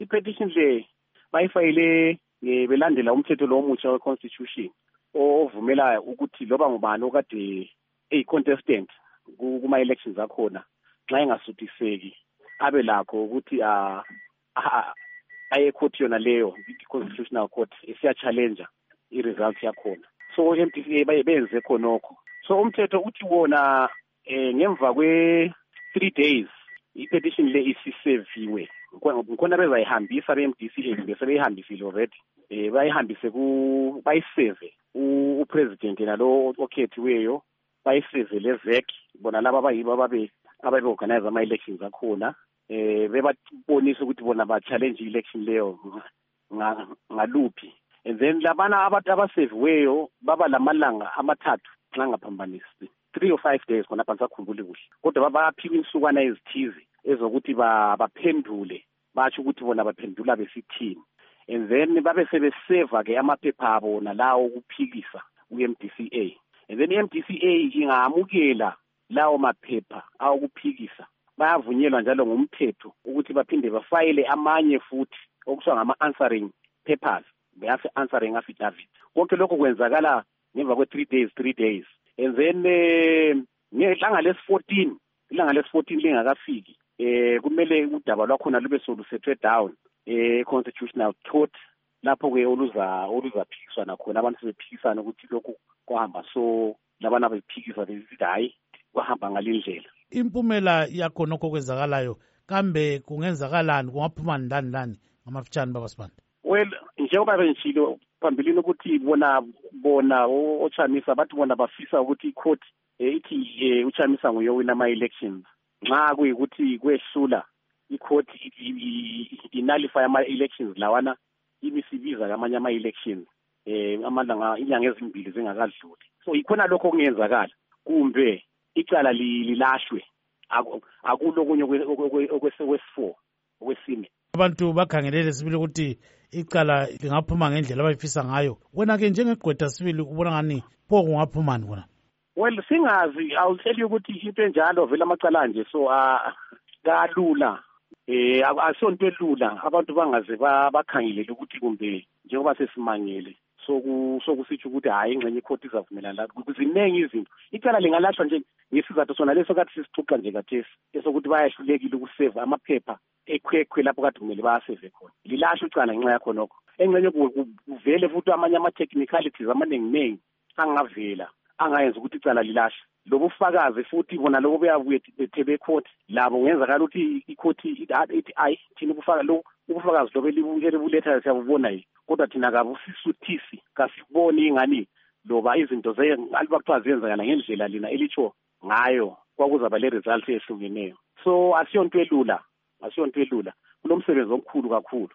i-petition le bayifayile eh, belandela umthetho lo omutsha we-constitution ovumela ukuthi loba ngubani okade eyi-contestant kuma-elections akhona nxa engasuthiseki abe lakho ukuthi ah, ah, aye court yona leyo i-constitutional court esiya-challenger i-result yakhona so o-m d c a benze khonokho so umthetho uthi wona um ngemva kwe-three days i-petition le isiseviwe ngikhona bezayihambisa be-m d c a kumbe sebeyihambisile already um bayihambise bayiseve upresident yena lo okhethiweyo bayiseve le-vec bona laba abayibo ababe ababe-organize ama-elections akhona um bebabonisa ukuthi bona ba-challenge i-election leyo ngaluphi and then labana abantu abaseviweyo baba lamalanga amathathu nxa ngaphambanisi three or five days khonapha ndisakhumbuli kuhle kodwa bayaphiwa insukwana ezithize ezokuthi baphendule batsho ukuthi bona baphendula besithini and then babe sebeseva ke amaphepha abo nalawo okuphikisa ku-m d c a and then i-m d c a ingamukela lawo maphepha awokuphikisa bayavunyelwa njalo ngumthetho ukuthi baphinde bafayele amanye futhi okuthiwa ngama-answering papers kumbe afi-answering affidavit konke lokhu kwenzakala ngemva kwe-three days three days and then um eh, ngelanga lesi-fourteen ilanga lesi-fourteen lingakafiki um kumele udaba lwakhona lube solusethwe down e-constitutional eh, court lapho-ke oluzaphikiswana khona abantu sebephikisana ukuthi lokhu kwahamba so labana bephikisa besithi hhayi kwahamba ngale ndlela impumela yakhonokho okwenzakalayo kambe kungenzakalani kungaphumani lani lani ngamafitshane babasibanda well njengoba bengishilo phambilini ukuthi bona bona ochamisa bathi bona bafisa ukuthi icourt eh, ithi um uchamisa nguyowina ama-elections nxa kuyikuthi kwehlula icourt inalify ama-elections lawana ibisibiza amanye ama-elections um amalanga inyanga ezimbili zingakadluli so yikhona lokho okungenzakala kumbe icala lilahlwe akulo okunye okwesi-four okwesine abantu bakhangelele sibili ukuthi icala lingaphuma ngendlela abayifisa ngayo wena-ke njengegqwetha sibili ubona ngani pho kungaphumani kona well singazi i'll tell you ukuthi into enjalo vele amacala anje so uh, kalula eh asonto elula abantu bangaze bakhangelele ukuthi kumbe njengoba sesimangele soku sokusitsho ukuthi hayi ingxenye ikhoti izavumelana lapho ziningi izinto icala lingalahlwa nje ngesizathu sona leso kade sisixoxa nje kathesi esokuthi bayahlulekile ukuseva amaphepha ekhwekhwe lapho kade kumele bawaseve khona lilasho icala ngenxa yakhonokho engxenye kuvele futhi amanye ama-technicalities amaninginingi angavela angayenza ukuthi icala lilahle lobufakazi futhi bona lobo beyabuye bethebe ekhothi labo ngenzakala ukuthi ikhothi ithi ayi thina ubufakazi lobu ubufakazi lobo elibulethayo siyabubona yi kodwa thina kabusisuthisi kasiboni ingani loba izinto zengaliba kuthiwa ziyenzakala ngendlela lina elitsho ngayo kwakuzaba le-results ehlukeneyo so asiyonto elula asiyonto elula kulo msebenzi omkhulu kakhulu